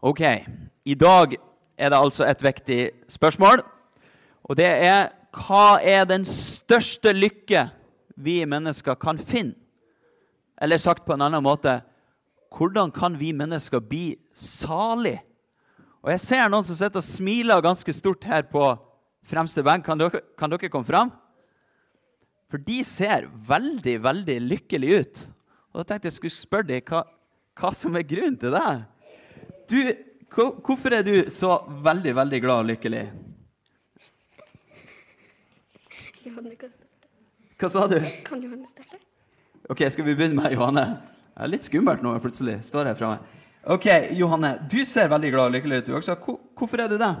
Ok, i dag er det altså et viktig spørsmål. Og det er hva er den største lykke vi mennesker kan finne? Eller sagt på en annen måte hvordan kan vi mennesker bli salig? Og Jeg ser noen som sitter og smiler ganske stort her på fremste benk. Kan dere, kan dere komme fram? For de ser veldig, veldig lykkelige ut. Og Da tenkte jeg skulle spørre dem hva, hva som er grunnen til det. Du, hvorfor er du så veldig, veldig glad og lykkelig? Hva sa du? Kan Johanne starte? Ok, Skal vi begynne med Johanne? Det er litt skummelt nå, plutselig står her meg. Ok, Johanne, du ser veldig glad og lykkelig ut, du også. Hvorfor er du det?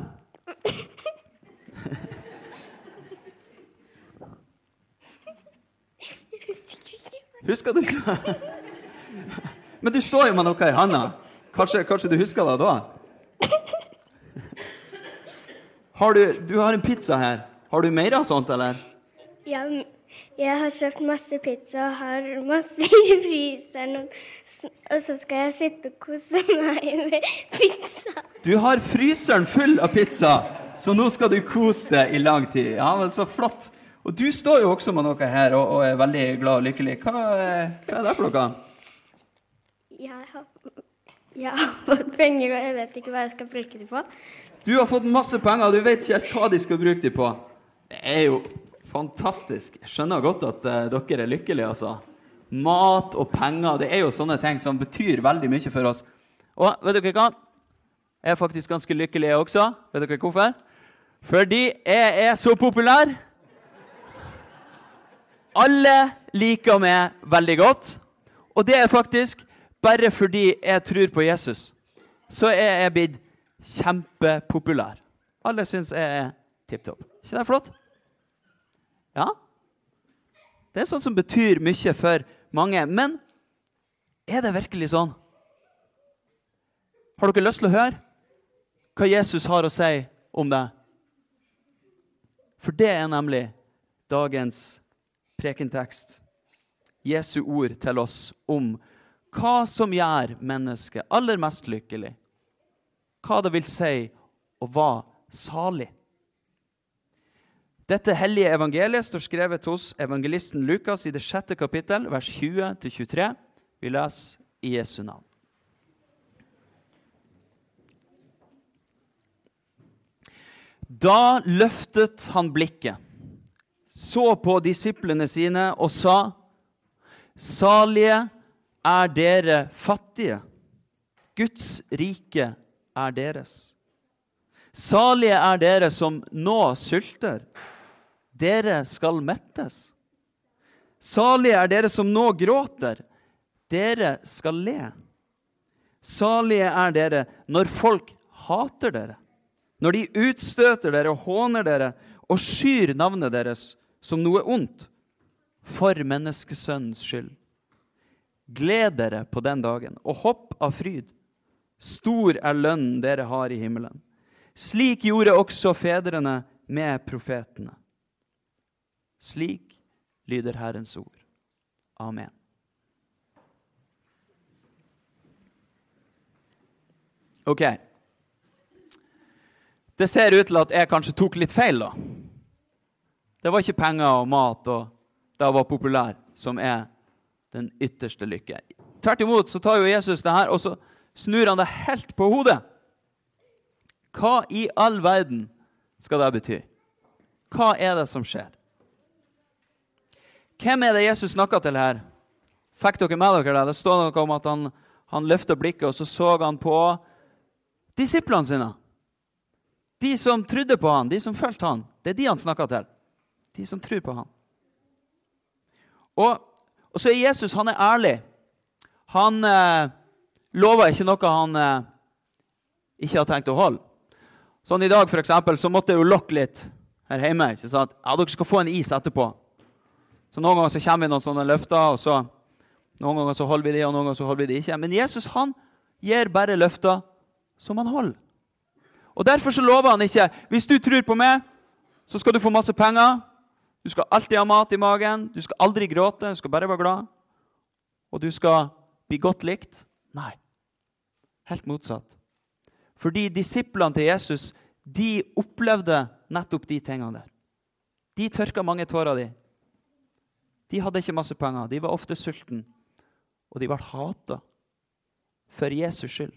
Husker du ikke? Men du står jo med noe i handa. Kanskje, kanskje du husker det da? Har du, du har en pizza her. Har du mer av sånt, eller? Ja, jeg har kjøpt masse pizza og har masse i fryseren. Og, så skal jeg sitte og kose meg med pizza. Du har fryseren full av pizza, så nå skal du kose deg i lang tid. Ja, men Så flott. Og du står jo også med noe her og, og er veldig glad og lykkelig. Hva, hva er det for noe? Jeg har, jeg har fått penger, og jeg vet ikke hva jeg skal bruke dem på. Du har fått masse penger, og du vet ikke helt hva de skal bruke dem på. Det er jo fantastisk. Jeg skjønner godt at uh, dere er lykkelige, altså. Mat og penger, det er jo sånne ting som betyr veldig mye for oss. Og vet dere hva? Jeg er faktisk ganske lykkelig jeg også. Vet dere hvorfor? Fordi jeg er så populær. Alle liker meg veldig godt. Og det er faktisk bare fordi jeg tror på Jesus. Så er jeg blitt kjempepopulær. Alle syns jeg er tipp topp. ikke det flott? Ja. Det er sånt som betyr mye for mange. Men er det virkelig sånn? Har dere lyst til å høre hva Jesus har å si om det? For det er nemlig dagens prekentekst. Jesu ord til oss om hva som gjør mennesket aller mest lykkelig. Hva det vil si å være salig. Dette hellige evangeliet står skrevet hos evangelisten Lukas i det sjette kapittel, vers 20-23. Vi leser i Jesu navn. Da løftet han blikket, så på disiplene sine og sa:" Salige er dere fattige. Guds rike er deres. Salige er dere som nå sulter. Dere skal mettes. Salige er dere som nå gråter. Dere skal le. Salige er dere når folk hater dere, når de utstøter dere og håner dere og skyr navnet deres som noe ondt, for menneskesønnens skyld. Gled dere på den dagen og hopp av fryd. Stor er lønnen dere har i himmelen. Slik gjorde også fedrene med profetene. Slik lyder Herrens ord. Amen. Ok. Det ser ut til at jeg kanskje tok litt feil, da. Det var ikke penger og mat og det være populær som er den ytterste lykke. Tvert imot så tar jo Jesus det her og så snur han det helt på hodet. Hva i all verden skal det bety? Hva er det som skjer? Hvem er det Jesus snakker til her? Fikk dere med dere det? Det står noe om at han, han løfta blikket, og så så han på disiplene sine. De som trodde på han, de som fulgte han. Det er de han snakker til. De som tror på han. Og, og så er Jesus han er ærlig. Han eh, lover ikke noe han eh, ikke har tenkt å holde. Sånn I dag for eksempel, så måtte jeg jo lokke litt her hjemme. ikke sant? Ja, Dere skal få en is etterpå. Så Noen ganger så kommer vi noen sånne løfter, og så noen ganger så holder vi de, og noen ganger så holder vi de ikke. Men Jesus han gir bare løfter som han holder. Og Derfor så lover han ikke hvis du tror på meg, så skal du få masse penger. Du skal alltid ha mat i magen. Du skal aldri gråte. Du skal bare være glad. Og du skal bli godt likt. Nei. Helt motsatt. Fordi disiplene til Jesus de opplevde nettopp de tingene der. De tørka mange tårer, de. De hadde ikke masse penger. De var ofte sultne. Og de ble hata for Jesus skyld.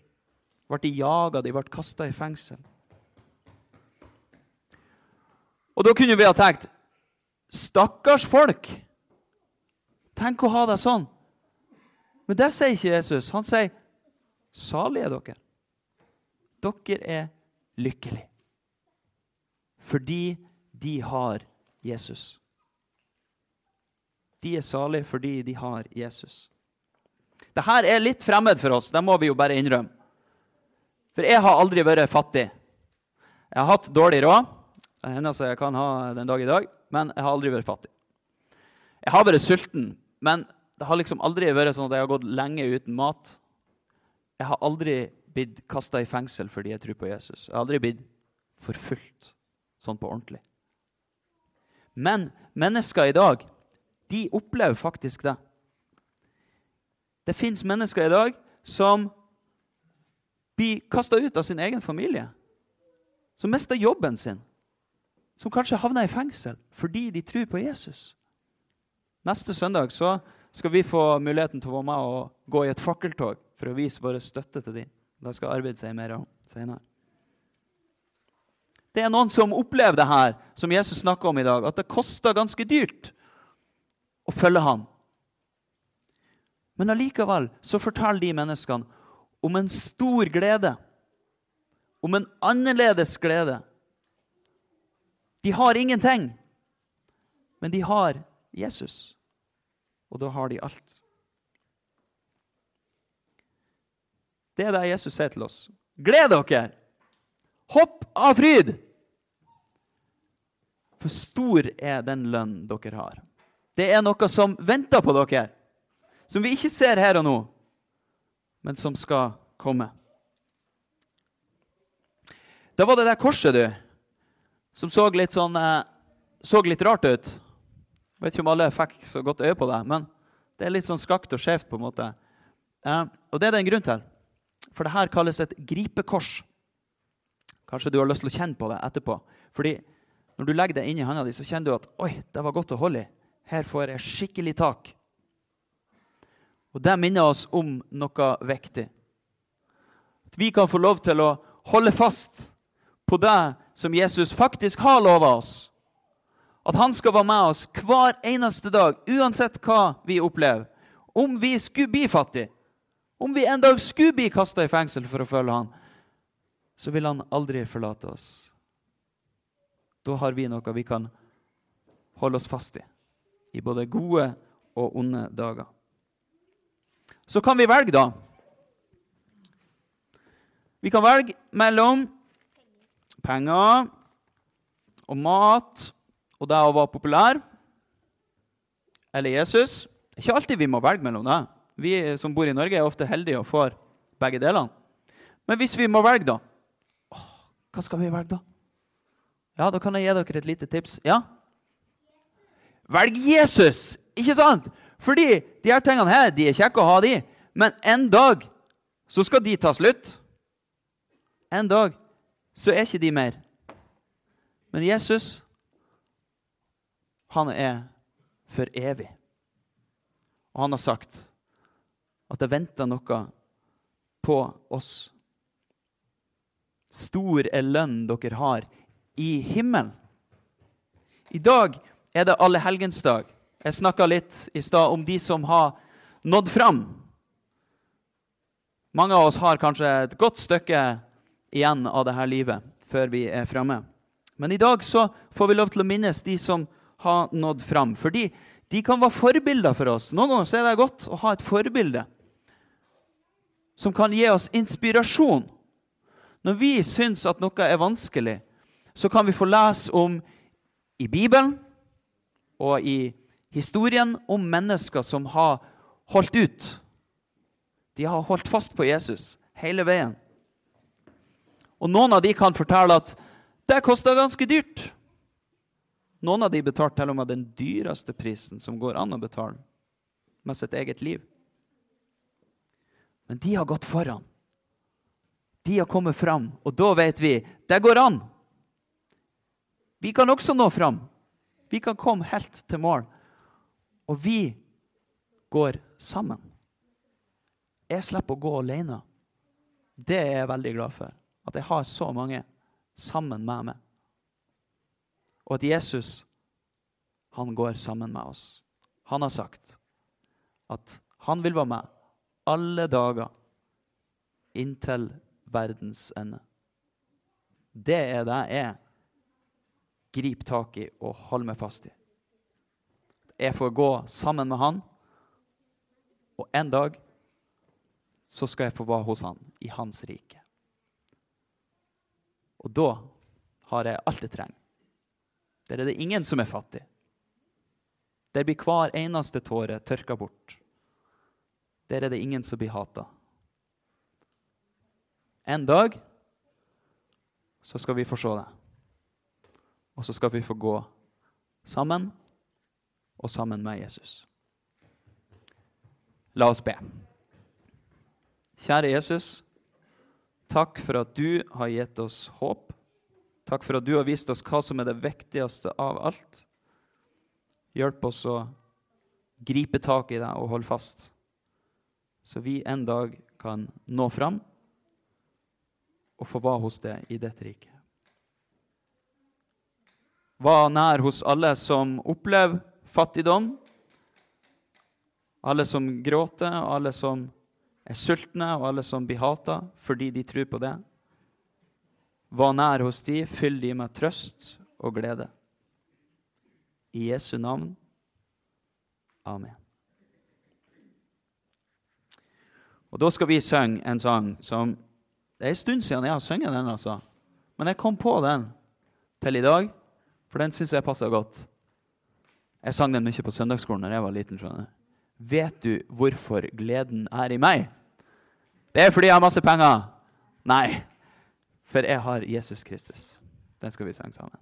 De ble jaga, de ble kasta i fengsel. Og da kunne vi ha tenkt Stakkars folk! Tenk å ha det sånn. Men det sier ikke Jesus. Han sier, 'Salige er dere'. Dere er lykkelige. Fordi de har Jesus. De er salige fordi de har Jesus. Dette er litt fremmed for oss, det må vi jo bare innrømme. For jeg har aldri vært fattig. Jeg har hatt dårlig råd. Det hender jeg kan ha den dag i dag, men jeg har aldri vært fattig. Jeg har vært sulten, men det har liksom aldri vært sånn at jeg har gått lenge uten mat. Jeg har aldri blitt kasta i fengsel fordi jeg tror på Jesus. Jeg har aldri blitt forfulgt sånn på ordentlig. Men mennesker i dag, de opplever faktisk det. Det fins mennesker i dag som blir kasta ut av sin egen familie. Som mister jobben sin. Som kanskje havner i fengsel fordi de tror på Jesus. Neste søndag så skal vi få muligheten til å være med og gå i et fakkeltog for å vise vår støtte til dem. Det skal Arvid si mer om senere. Det er noen som opplever det her som Jesus snakker om i dag, at det koster ganske dyrt å følge ham. Men allikevel så forteller de menneskene om en stor glede, om en annerledes glede. De har ingenting, men de har Jesus. Og da har de alt. Det er det Jesus sier til oss. Gled dere! Hopp av fryd! For stor er den lønn dere har. Det er noe som venter på dere, som vi ikke ser her og nå, men som skal komme. Da var det der korset, du, som så litt sånn eh, så litt rart ut. Jeg vet ikke om alle fikk så godt øye på det, men det er litt sånn skakt og skjevt. på en måte. Eh, og det er det en grunn til. For det her kalles et gripekors. Kanskje du har lyst til å kjenne på det etterpå. Fordi når du legger det inn i hånda di, så kjenner du at oi, det var godt å holde i. Her får jeg skikkelig tak. Og det minner oss om noe viktig. At vi kan få lov til å holde fast på det som Jesus faktisk har lova oss. At han skal være med oss hver eneste dag, uansett hva vi opplever. Om vi skulle bli fattige, om vi en dag skulle bli kasta i fengsel for å følge han, så vil han aldri forlate oss. Da har vi noe vi kan holde oss fast i, i både gode og onde dager. Så kan vi velge, da. Vi kan velge mellom penger og mat og det å være populær eller Jesus. Det er ikke alltid vi må velge mellom det. Vi som bor i Norge, er ofte heldige og får begge delene. Men hvis vi må velge, da åh, Hva skal vi velge, da? Ja, Da kan jeg gi dere et lite tips. Ja? Velg Jesus! Ikke sant? Fordi de her tingene her, de er kjekke å ha, de. Men en dag så skal de ta slutt. En dag så er ikke de mer. Men Jesus, han er for evig. Og han har sagt at det venter noe på oss. Stor er lønn dere har i himmelen. I dag er det allehelgensdag. Jeg snakka litt i stad om de som har nådd fram. Mange av oss har kanskje et godt stykke igjen av dette livet før vi er framme. Men i dag så får vi lov til å minnes de som har nådd fram. Fordi de kan være forbilder for oss. Noen ganger er det godt å ha et forbilde som kan gi oss inspirasjon. Når vi syns at noe er vanskelig, så kan vi få lese om i Bibelen og i historien om mennesker som har holdt ut. De har holdt fast på Jesus hele veien. Og noen av de kan fortelle at det kosta ganske dyrt. Noen av de betalte til og med den dyreste prisen som går an å betale, med sitt eget liv. Men de har gått foran. De har kommet fram, og da vet vi det går an. Vi kan også nå fram. Vi kan komme helt til mål. Og vi går sammen. Jeg slipper å gå alene. Det er jeg veldig glad for. At jeg har så mange sammen med meg. Og at Jesus, han går sammen med oss. Han har sagt at han vil være med alle dager inntil verdens ende. Det er det jeg griper tak i og holder meg fast i. Jeg får gå sammen med han, og en dag så skal jeg få være hos han i hans rike. Og da har jeg alt jeg trenger. Der er det ingen som er fattig. Der blir hver eneste tåre tørka bort. Der er det ingen som blir hata. En dag så skal vi få se det. Og så skal vi få gå sammen og sammen med Jesus. La oss be. Kjære Jesus, takk for at du har gitt oss håp. Takk for at du har vist oss hva som er det viktigste av alt. Hjelp oss å gripe tak i deg og holde fast, så vi en dag kan nå fram og få være hos deg i dette riket. Var nær hos alle som opplever fattigdom, alle som gråter, alle som er sultne, og alle som blir hata fordi de tror på det. Var nær hos de, fyll de med trøst og glede. I Jesu navn. Amen. Og Da skal vi synge en sang som Det er en stund siden jeg har sunget den. altså. Men jeg kom på den til i dag, for den syns jeg passer godt. Jeg sang den mye på søndagsskolen da jeg var liten. skjønner Vet du hvorfor gleden er i meg? Det er fordi jeg har masse penger. Nei, for jeg har Jesus Kristus. Den skal vi synge sammen.